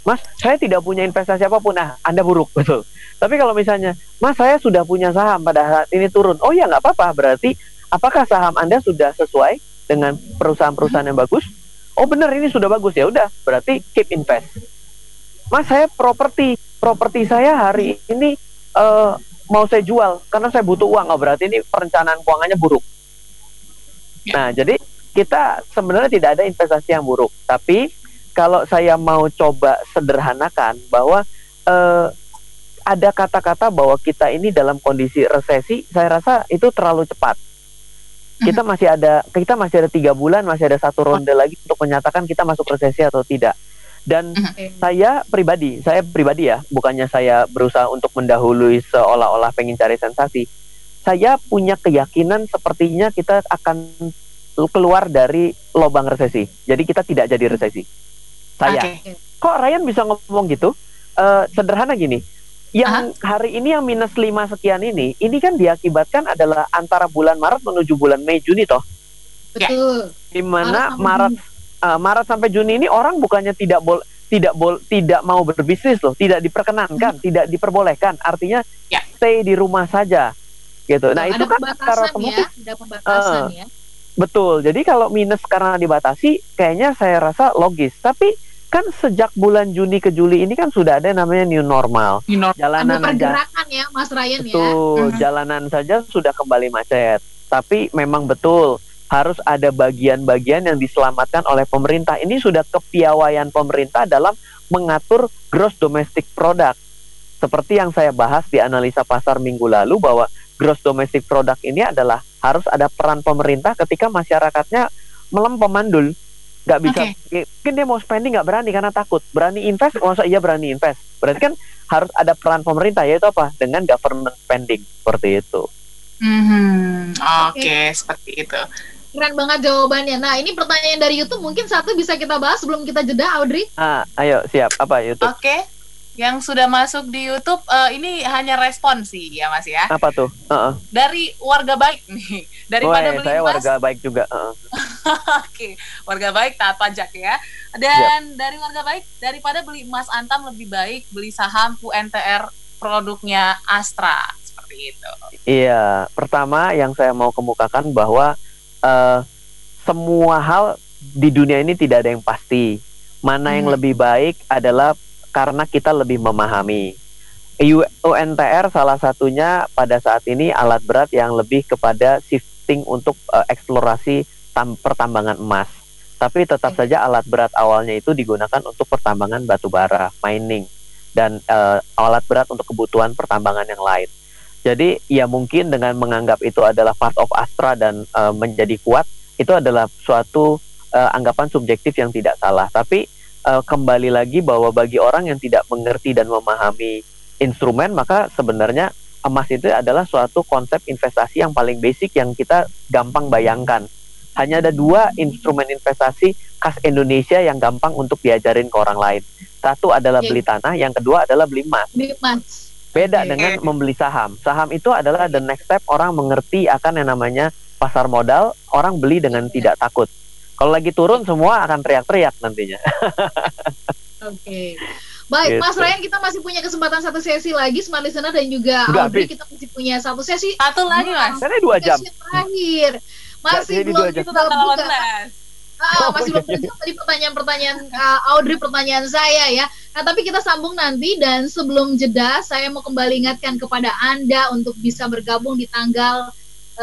Speaker 4: Mas, saya tidak punya investasi apa pun. Nah, Anda buruk, betul. Tapi kalau misalnya, Mas, saya sudah punya saham pada saat ini turun. Oh ya, nggak apa-apa. Berarti apakah saham Anda sudah sesuai dengan perusahaan-perusahaan yang bagus? Oh benar, ini sudah bagus ya. Udah, berarti keep invest. Mas, saya properti. Properti saya hari ini eh, mau saya jual karena saya butuh uang. Oh, berarti ini perencanaan keuangannya buruk. Nah, jadi kita sebenarnya tidak ada investasi yang buruk. Tapi kalau saya mau coba sederhanakan bahwa eh, ada kata-kata bahwa kita ini dalam kondisi resesi, saya rasa itu terlalu cepat. Kita masih ada kita masih ada tiga bulan, masih ada satu ronde lagi untuk menyatakan kita masuk resesi atau tidak. Dan
Speaker 2: Oke.
Speaker 4: saya pribadi, saya pribadi ya, bukannya saya berusaha untuk mendahului seolah-olah pengen cari sensasi. Saya punya keyakinan sepertinya kita akan keluar dari lubang resesi. Jadi kita tidak jadi resesi. Saya.
Speaker 3: Oke.
Speaker 4: Kok Ryan bisa ngomong gitu? Eh, sederhana gini. Yang hari ini yang minus 5 sekian ini, ini kan diakibatkan adalah antara bulan Maret menuju bulan Mei Juni toh.
Speaker 2: Betul.
Speaker 4: Di mana
Speaker 2: Maret sampai
Speaker 4: Maret eh, Maret sampai Juni ini orang bukannya tidak bol tidak bol tidak mau berbisnis loh, tidak diperkenankan, tidak diperbolehkan. Artinya
Speaker 3: Ya.
Speaker 4: stay di rumah saja. Gitu. Nah,
Speaker 2: ada
Speaker 4: itu kan secara otomatis
Speaker 2: ya, ada pembatasan ya.
Speaker 4: Betul. Jadi kalau minus karena dibatasi, kayaknya saya rasa logis. Tapi kan sejak bulan Juni ke Juli ini kan sudah ada yang namanya new normal.
Speaker 3: You know,
Speaker 2: Ada
Speaker 4: Jalanan aja.
Speaker 2: pergerakan ya, Mas Ryan ya.
Speaker 4: Betul.
Speaker 3: Mhm.
Speaker 4: Jalanan saja sudah kembali macet. Tapi memang betul harus ada bagian-bagian yang diselamatkan oleh pemerintah. Ini sudah kepiawaian pemerintah dalam mengatur gross domestic product. Seperti yang saya bahas di analisa pasar minggu lalu bahwa gross domestic product ini adalah harus ada peran pemerintah ketika masyarakatnya melempem mandul nggak bisa
Speaker 3: Oke.
Speaker 4: mungkin dia mau spending nggak berani karena takut berani invest masa iya berani invest berarti kan harus ada peran pemerintah yaitu apa dengan government spending seperti itu
Speaker 3: Mhm. Oke, seperti itu.
Speaker 2: Keren banget jawabannya. Nah, ini pertanyaan dari YouTube mungkin satu bisa kita bahas sebelum kita jeda, Audrey.
Speaker 4: ah ayo siap apa YouTube
Speaker 3: Oke. Yang sudah masuk di YouTube eh, ini hanya respon sih ya Mas ya.
Speaker 4: apa tuh Heeh.
Speaker 3: Dari warga baik nih. Daripada
Speaker 4: Woi,
Speaker 3: beli
Speaker 4: saya
Speaker 3: emas
Speaker 4: warga baik juga Heeh.
Speaker 3: Oke, warga baik taat pajak ya. Dan dari warga baik, daripada beli emas antam lebih baik beli saham UNTR produknya Astra seperti itu.
Speaker 4: Iya, pertama yang saya mau kemukakan bahwa eh, semua hal di dunia ini tidak ada yang pasti. Mana yang
Speaker 3: Hmm.
Speaker 4: lebih baik adalah karena kita lebih memahami. UNTR salah satunya pada saat ini alat berat yang lebih kepada shifting untuk eh, eksplorasi tam- pertambangan emas. Tapi tetap saja alat berat awalnya itu digunakan untuk pertambangan batu bara, mining, dan eh, alat berat untuk kebutuhan pertambangan yang lain. Jadi ya mungkin dengan menganggap itu adalah part of Astra dan eh, menjadi kuat itu adalah suatu eh, anggapan subjektif yang tidak salah. Tapi eh, kembali lagi bahwa bagi orang yang tidak mengerti dan memahami instrumen maka sebenarnya emas itu adalah suatu konsep investasi yang paling basic yang kita gampang bayangkan. Hanya ada dua instrumen investasi khas Indonesia yang gampang untuk diajarin ke orang lain. Satu adalah beli tanah, yang kedua adalah beli emas.
Speaker 2: Beli emas.
Speaker 4: Beda dengan membeli saham. Saham itu adalah the next step orang mengerti akan yang namanya pasar modal, orang beli dengan tidak takut. Kalau lagi turun semua akan teriak-teriak nantinya.
Speaker 2: Oke. Baik,
Speaker 4: Gitu.
Speaker 2: Mas Ryan kita masih punya kesempatan satu sesi lagi Smart Listener dan juga
Speaker 4: Udah
Speaker 2: Audrey
Speaker 4: habis.
Speaker 2: kita masih punya satu sesi
Speaker 3: Satu lagi Mas.
Speaker 4: Karena dua jam.
Speaker 2: sesi terakhir. Masih belum
Speaker 3: tanggal
Speaker 2: terbuka.
Speaker 3: 18.
Speaker 2: Ah,
Speaker 4: Oh,
Speaker 2: masih
Speaker 4: iya,
Speaker 2: belum terjawab tadi pertanyaan-pertanyaan uh, Audrey pertanyaan saya ya. Nah, tapi kita sambung nanti dan sebelum jeda saya mau kembali ingatkan kepada Anda untuk bisa bergabung di tanggal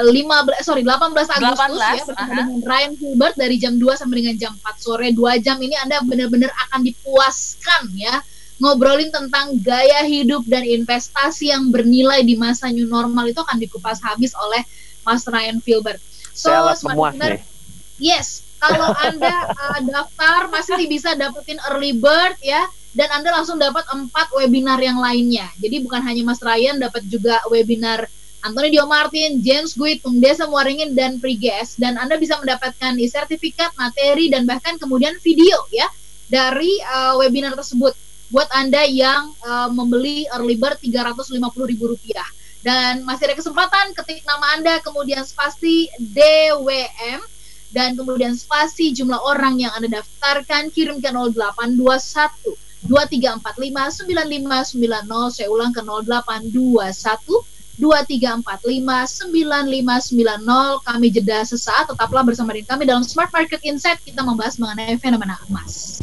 Speaker 2: 15 sorry 18 Agustus
Speaker 3: 18,
Speaker 2: ya bersama
Speaker 3: aha.
Speaker 2: dengan Ryan Hilbert dari jam 2 sampai dengan jam 4 sore. 2 jam ini Anda benar-benar akan dipuaskan ya ngobrolin tentang gaya hidup dan investasi yang bernilai di masa new normal itu akan dikupas habis oleh Mas Ryan Filbert. So,
Speaker 4: Saya alat
Speaker 2: Smart Listener. Yes, kalau Anda uh, daftar masih bisa dapetin early bird ya dan Anda langsung dapat empat webinar yang lainnya. Jadi bukan hanya Mas Ryan dapat juga webinar Anthony Dio Martin, James Guy, Tung Desa Muaringin dan Priges. Dan Anda bisa mendapatkan sertifikat, materi dan bahkan kemudian video ya dari uh, webinar tersebut. Buat Anda yang uh, membeli early bird Rp350.000 dan masih ada kesempatan ketik nama Anda kemudian spasi DWM dan kemudian spasi jumlah orang yang Anda daftarkan kirim ke 0821 2345 9590 saya ulang ke 0821 2345 9590 kami jeda sesaat tetaplah bersama dengan kami dalam Smart Market Insight. Kita membahas mengenai fenomena emas.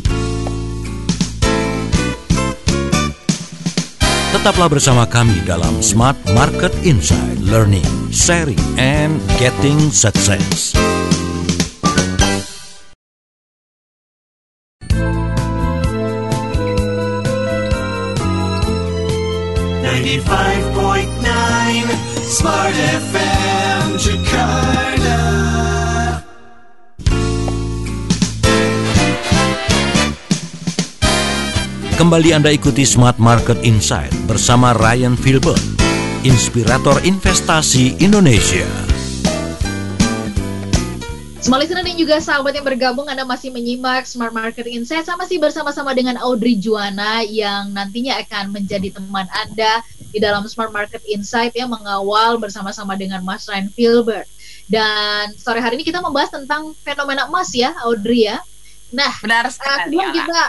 Speaker 1: Tetaplah bersama kami dalam Smart Market Insight Learning, Sharing, and Getting Success.
Speaker 5: Ninety-five Smart FM Jakarta.
Speaker 1: Kembali Anda ikuti Smart Market Insight bersama Ryan Filbert, inspirator investasi Indonesia.
Speaker 2: Semua listener dan juga sahabat yang bergabung, Anda masih menyimak Smart Market Insight sama sih bersama-sama dengan Audrey Juana yang nantinya akan menjadi teman Anda di dalam Smart Market Insight ya mengawal bersama-sama dengan Mas Ryan Filbert. Dan sore hari ini kita membahas tentang fenomena emas ya, Audrey ya. Nah,
Speaker 3: Benar
Speaker 2: uh,
Speaker 3: sekali.
Speaker 2: sebelum kita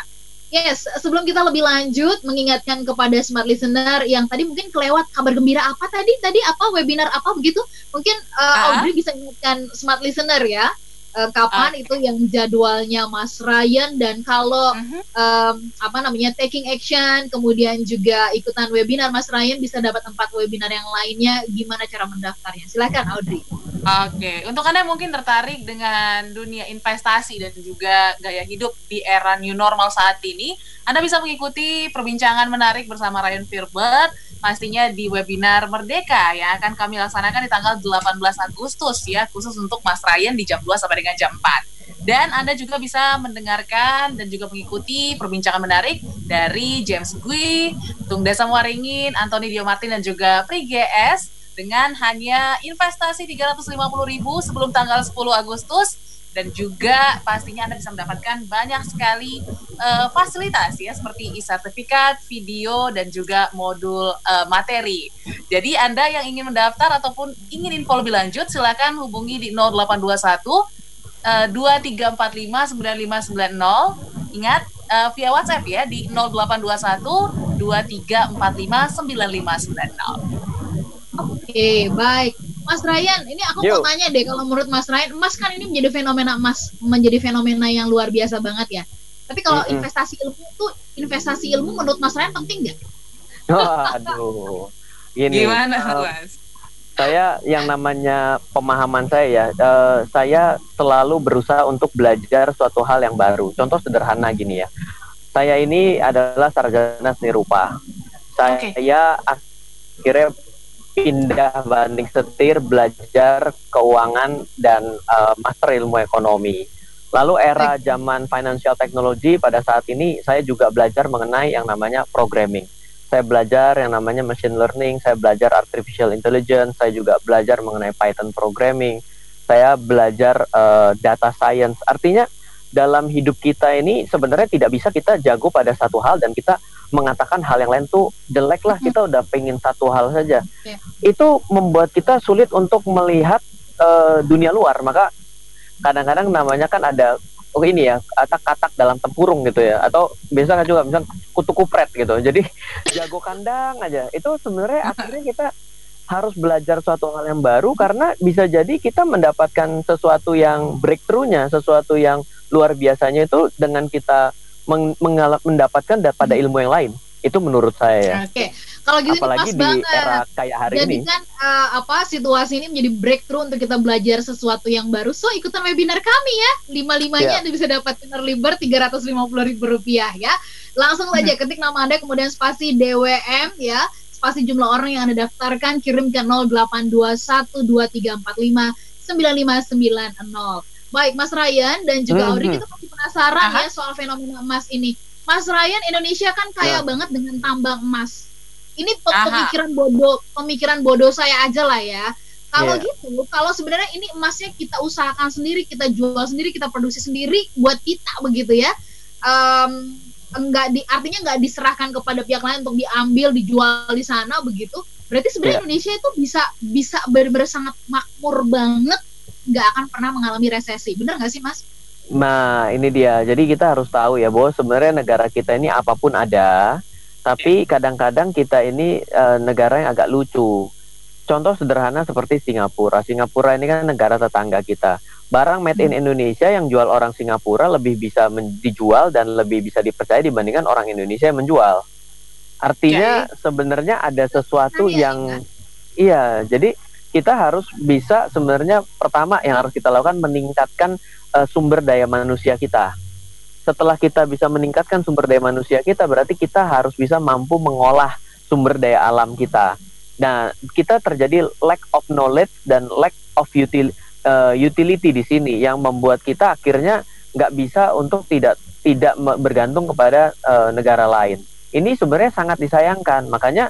Speaker 2: Yes, sebelum kita lebih lanjut mengingatkan kepada smart listener yang tadi mungkin kelewat kabar gembira apa tadi? Tadi apa webinar apa begitu? Mungkin uh. Audrey bisa ingatkan smart listener ya. Uh, kapan
Speaker 3: Oke.
Speaker 2: itu yang jadwalnya Mas Ryan dan kalau
Speaker 3: Mhm.
Speaker 2: um, apa namanya taking action kemudian juga ikutan webinar Mas Ryan bisa dapat tempat webinar yang lainnya gimana cara mendaftarnya silakan Audrey
Speaker 3: Oke, untuk Anda mungkin tertarik dengan dunia investasi dan juga gaya hidup di era new normal saat ini, Anda bisa mengikuti perbincangan menarik bersama Ryan Filbert pastinya di webinar Merdeka yang akan kami laksanakan di tanggal 18 Agustus ya, khusus untuk Mas Ryan di jam 2 sampai dengan jam 4. Dan Anda juga bisa mendengarkan dan juga mengikuti perbincangan menarik dari James Gui, Tung Desa Waringin, Anthony Dio Martin dan juga Pri GS dengan hanya investasi 350.000 sebelum tanggal 10 Agustus dan juga pastinya Anda bisa mendapatkan banyak sekali eh, fasilitas ya seperti e-sertifikat, video dan juga modul eh, materi. Jadi Anda yang ingin mendaftar ataupun ingin info lebih lanjut silakan hubungi di 0821 eh, 2345 9590. Ingat eh, via WhatsApp ya di 0821 2345 9590.
Speaker 2: Oke, baik. Mas Ryan, ini aku
Speaker 4: Yo.
Speaker 2: mau tanya deh, kalau menurut Mas Ryan, emas kan ini menjadi fenomena emas, menjadi fenomena yang luar biasa banget ya. Tapi kalau
Speaker 4: Mm-mm.
Speaker 2: investasi ilmu tuh, investasi ilmu menurut Mas Ryan penting nggak?
Speaker 4: Waduh. Gini,
Speaker 3: Gimana,
Speaker 4: eh,
Speaker 3: Mas?
Speaker 4: saya yang namanya pemahaman saya ya, eh, saya selalu berusaha untuk belajar suatu hal yang baru. Contoh sederhana gini ya. Saya ini adalah sarjana seni rupa. Saya akhirnya pindah banding setir belajar keuangan dan eh, master ilmu ekonomi. Lalu era zaman financial technology pada saat ini saya juga belajar mengenai yang namanya programming. Saya belajar yang namanya machine learning, saya belajar artificial intelligence, saya juga belajar mengenai Python programming, saya belajar eh, data science. Artinya dalam hidup kita ini sebenarnya tidak bisa kita jago pada satu hal dan kita mengatakan hal yang lain tuh jelek lah kita udah pengen satu hal saja.
Speaker 2: Iya.
Speaker 4: Itu membuat kita sulit untuk melihat eh, dunia luar. Maka kadang-kadang namanya kan ada oh ini ya katak-katak dalam tempurung gitu ya atau biasa juga misal kutu kupret gitu jadi jago kandang aja itu sebenarnya akhirnya kita harus belajar suatu hal yang baru karena bisa jadi kita mendapatkan sesuatu yang breakthrough-nya sesuatu yang luar biasanya itu dengan kita meng- mendapatkan da- pada ilmu yang lain itu menurut saya ya
Speaker 2: Oke, kalau gitu
Speaker 4: apalagi
Speaker 2: pas
Speaker 4: di
Speaker 2: banget.
Speaker 4: era kayak hari ini
Speaker 2: Jadikan eh, apa situasi ini menjadi breakthrough untuk kita belajar sesuatu yang baru. So ikutan webinar kami ya, lima limanya
Speaker 4: Iya.
Speaker 2: Anda bisa dapat early bird tiga ratus lima puluh ribu rupiah ya. Langsung saja ketik nama Anda kemudian spasi DWM ya, spasi jumlah orang yang Anda daftarkan kirim ke 082123459590. Baik Mas Ryan dan juga
Speaker 4: Mhm.
Speaker 2: Audrey kita masih penasaran
Speaker 3: Aha.
Speaker 2: ya soal fenomena emas ini. Mas Ryan Indonesia kan kaya
Speaker 4: Ya.
Speaker 2: banget dengan tambang emas. Ini pe-
Speaker 3: Aha.
Speaker 2: pemikiran bodoh, pemikiran bodoh saya aja lah ya. Kalau
Speaker 4: Iya.
Speaker 2: gitu, kalau sebenarnya ini emasnya kita usahakan sendiri, kita jual sendiri, kita produksi sendiri buat kita begitu ya. Em, enggak di artinya nggak diserahkan kepada pihak lain untuk diambil dijual di sana begitu. Berarti sebenarnya
Speaker 4: Iya.
Speaker 2: Indonesia itu bisa bisa benar-benar sangat makmur banget, nggak akan pernah mengalami resesi. Bener nggak sih, Mas?
Speaker 4: Nah, ini dia. Jadi kita harus tahu ya bahwa sebenarnya negara kita ini apa pun ada, tapi kadang-kadang kita ini eh, negara yang agak lucu. Contoh sederhana seperti Singapura. Singapura ini kan negara tetangga kita. Barang made in Indonesia yang jual orang Singapura lebih bisa dijual dan lebih bisa dipercaya dibandingkan orang Indonesia yang menjual. Artinya sebenarnya ada sesuatu
Speaker 2: Iya,
Speaker 4: yang iya, jadi kita harus bisa sebenarnya pertama yang harus kita lakukan meningkatkan eh, sumber daya manusia kita. Setelah kita bisa meningkatkan sumber daya manusia kita, berarti kita harus bisa mampu mengolah sumber daya alam kita. Nah, kita terjadi lack of knowledge dan lack of util, eh, utility di sini yang membuat kita akhirnya nggak bisa untuk tidak tidak bergantung kepada eh, negara lain. Ini sebenarnya sangat disayangkan. Makanya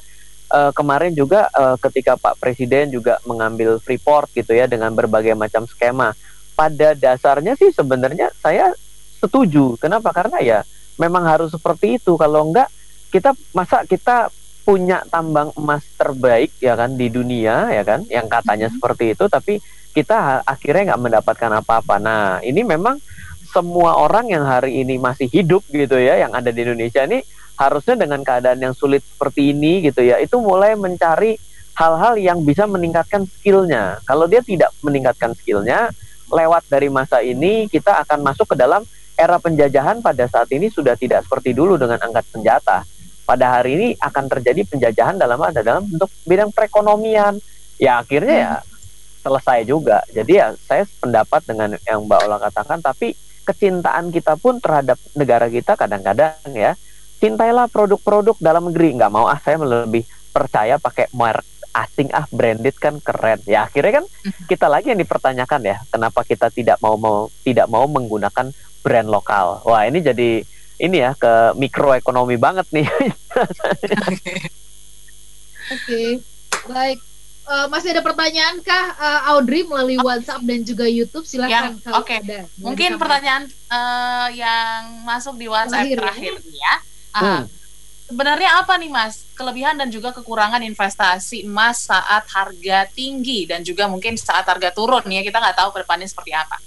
Speaker 4: eh, kemarin juga eh, ketika Pak Presiden juga mengambil Freeport gitu ya dengan berbagai macam skema pada dasarnya sih sebenarnya saya setuju. Kenapa? Karena ya memang harus seperti itu. Kalau enggak kita masa kita punya tambang emas terbaik ya kan di dunia ya kan yang katanya seperti itu tapi kita akhirnya nggak mendapatkan apa-apa. Nah ini memang semua orang yang hari ini masih hidup gitu ya yang ada di Indonesia ini harusnya dengan keadaan yang sulit seperti ini gitu ya itu mulai mencari hal-hal yang bisa meningkatkan skillnya. Kalau dia tidak meningkatkan skillnya, lewat dari masa ini kita akan masuk ke dalam era penjajahan pada saat ini sudah tidak seperti dulu dengan angkat senjata. Pada hari ini akan terjadi penjajahan dalam ada dalam bentuk bidang perekonomian. Ya akhirnya ya selesai juga. Jadi ya saya pendapat dengan yang Mbak Ola katakan, tapi kecintaan kita pun terhadap negara kita kadang-kadang ya cintailah produk-produk dalam negeri. Nggak mau ah saya lebih percaya pakai merek asing ah branded kan keren ya akhirnya kan kita lagi yang dipertanyakan ya kenapa kita tidak mau mau tidak mau menggunakan brand lokal wah ini jadi ini ya ke mikroekonomi banget nih
Speaker 2: Oke, baik. Eh, masih ada pertanyaan kah eh, Audrey melalui WhatsApp dan juga YouTube? Silakan kalau
Speaker 3: oke.
Speaker 2: ada. Boleh
Speaker 3: Mungkin pertanyaan eh, yang masuk di WhatsApp
Speaker 2: Terakhir
Speaker 3: terakhir,
Speaker 2: ya.
Speaker 3: ya. Ah,
Speaker 4: Hmm.
Speaker 3: Sebenarnya apa nih Mas kelebihan dan juga kekurangan investasi emas saat harga tinggi dan juga mungkin saat harga turun nih ya kita nggak tahu ke depannya seperti apa.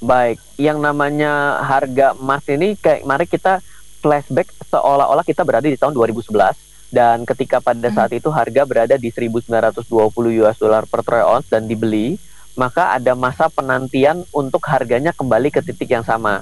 Speaker 4: baik yang namanya harga emas ini kayak mari kita flashback seolah-olah kita berada di tahun 2011 dan ketika pada
Speaker 2: Hmm.
Speaker 4: saat itu harga berada di 1920 US dollar per troy ounce dan dibeli maka ada masa penantian untuk harganya kembali ke titik yang sama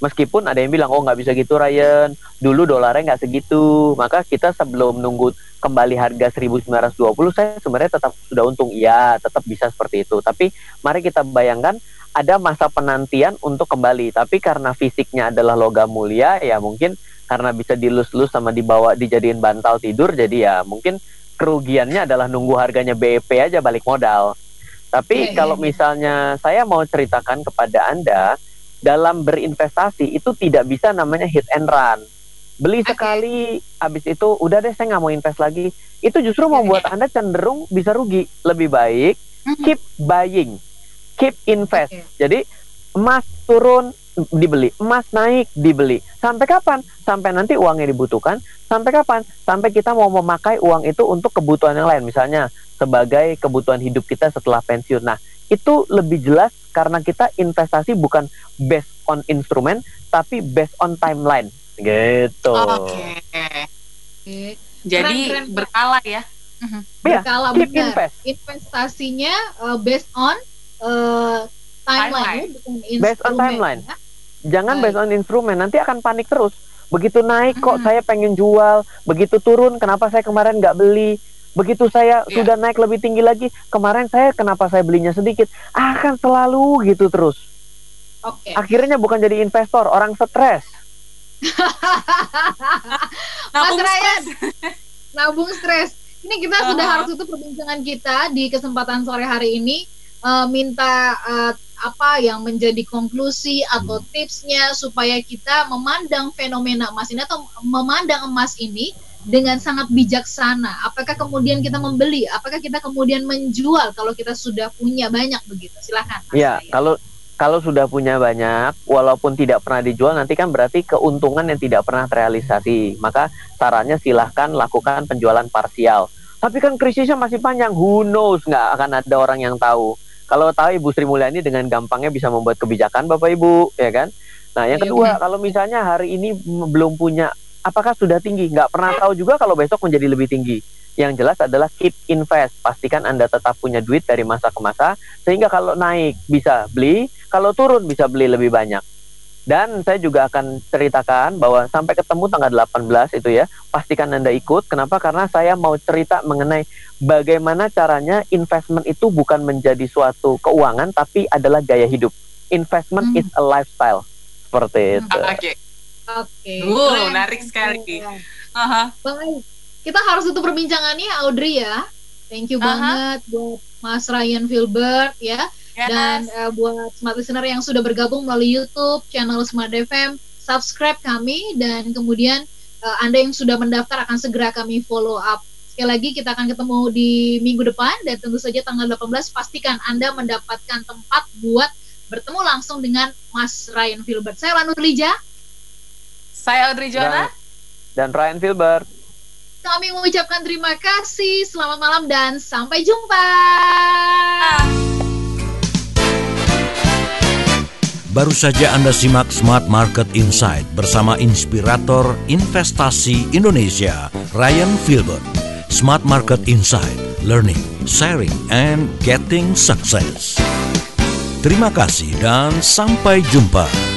Speaker 4: meskipun ada yang bilang oh nggak bisa gitu Ryan. Dulu dolarnya nggak segitu. Maka kita sebelum nunggu kembali harga 1920 saya sebenarnya tetap sudah untung. Iya tetap bisa seperti itu. Tapi mari kita bayangkan ada masa penantian untuk kembali. Tapi karena fisiknya adalah logam mulia ya mungkin karena bisa dilus-lus sama dibawa dijadiin bantal tidur jadi ya mungkin kerugiannya adalah nunggu harganya BEP aja balik modal. Tapi
Speaker 2: Iya,
Speaker 4: kalau
Speaker 2: iya, iya.
Speaker 4: misalnya saya mau ceritakan kepada Anda dalam berinvestasi itu tidak bisa namanya hit and run. Beli
Speaker 2: Oke.
Speaker 4: sekali, habis itu udah deh saya nggak mau invest lagi. Itu justru
Speaker 2: Iya,
Speaker 4: membuat Anda cenderung bisa rugi. Lebih baik keep buying, keep invest.
Speaker 2: Oke.
Speaker 4: Jadi emas turun dibeli, emas naik dibeli. Sampai kapan? Sampai nanti uangnya dibutuhkan. Sampai kapan? Sampai kita mau memakai uang itu untuk kebutuhan yang lain, misalnya sebagai kebutuhan hidup kita setelah pensiun. Nah, itu lebih jelas karena kita investasi bukan based on instrumen, tapi based on timeline. Gitu.
Speaker 3: Oke.
Speaker 2: Oke.
Speaker 3: Jadi
Speaker 2: Keren, keren.
Speaker 3: berkala ya.
Speaker 4: Iya,
Speaker 2: Berkala benar.
Speaker 4: invest.
Speaker 2: Investasinya eh, based on eh, timeline, bukan
Speaker 4: Based on timeline.
Speaker 2: ya.
Speaker 4: Jangan
Speaker 2: Baik.
Speaker 4: based on instrumen, nanti akan panik terus. Begitu naik kok
Speaker 3: Hmm.
Speaker 4: saya pengen jual, begitu turun kenapa saya kemarin nggak beli? Begitu saya
Speaker 3: Iya.
Speaker 4: sudah naik lebih tinggi lagi, kemarin saya kenapa saya belinya sedikit? Akan selalu gitu terus.
Speaker 2: Oke.
Speaker 4: Akhirnya bukan jadi investor, orang stres.
Speaker 3: Nabung
Speaker 2: Mas Ryan.
Speaker 3: stres.
Speaker 2: nabung stres. Ini kita sudah
Speaker 3: Aha.
Speaker 2: harus tutup perbincangan kita di kesempatan sore hari ini. Eh, minta eh, apa yang menjadi konklusi atau tipsnya supaya kita memandang fenomena emas ini atau memandang emas ini dengan sangat bijaksana. Apakah kemudian kita membeli? Apakah kita kemudian menjual kalau kita sudah punya banyak begitu? Silahkan.
Speaker 4: Ya,
Speaker 2: Ryan.
Speaker 4: kalau kalau sudah punya banyak, walaupun tidak pernah dijual, nanti kan berarti keuntungan yang tidak pernah terrealisasi. Maka sarannya silahkan lakukan penjualan parsial. Tapi kan krisisnya masih panjang, who knows, nggak akan ada orang yang tahu. Kalau tahu Ibu Sri Mulyani dengan gampangnya bisa membuat kebijakan, Bapak Ibu, ya kan? Nah, yang
Speaker 2: Iya,
Speaker 4: kedua,
Speaker 2: benar.
Speaker 4: kalau misalnya hari ini belum punya, apakah sudah tinggi? Nggak pernah tahu juga kalau besok menjadi lebih tinggi. Yang jelas adalah keep invest. Pastikan Anda tetap punya duit dari masa ke masa, sehingga kalau naik bisa beli, kalau turun bisa beli lebih banyak. Dan saya juga akan ceritakan bahwa sampai ketemu tanggal 18 itu ya, pastikan Anda ikut. Kenapa? Karena saya mau cerita mengenai bagaimana caranya investment itu bukan menjadi suatu keuangan, tapi adalah gaya hidup. Investment
Speaker 2: Hmm.
Speaker 4: is a lifestyle. Seperti itu.
Speaker 3: Oke.
Speaker 2: Oke.
Speaker 3: Wow,
Speaker 2: keren,
Speaker 3: menarik sekali. Aha.
Speaker 2: Baik. Kita harus tutup perbincangannya Audrey ya. Thank you
Speaker 3: Aha.
Speaker 2: banget buat Mas Ryan Filbert ya.
Speaker 3: Yes.
Speaker 2: Dan eh, buat smart listener yang sudah bergabung melalui YouTube channel Smart FM, subscribe kami dan kemudian eh, Anda yang sudah mendaftar akan segera kami follow up. Sekali lagi kita akan ketemu di minggu depan dan tentu saja tanggal 18 pastikan Anda mendapatkan tempat buat bertemu langsung dengan Mas Ryan Filbert. Saya Lanu Lija.
Speaker 3: Saya Audrey Joana.
Speaker 4: Dan Ryan Filbert.
Speaker 2: Kami mengucapkan terima kasih, selamat malam dan sampai jumpa.
Speaker 1: Baru saja Anda simak Smart Market Insight bersama inspirator investasi Indonesia, Ryan Filbert. Smart Market Insight, learning, sharing, and getting success. Terima kasih dan sampai jumpa.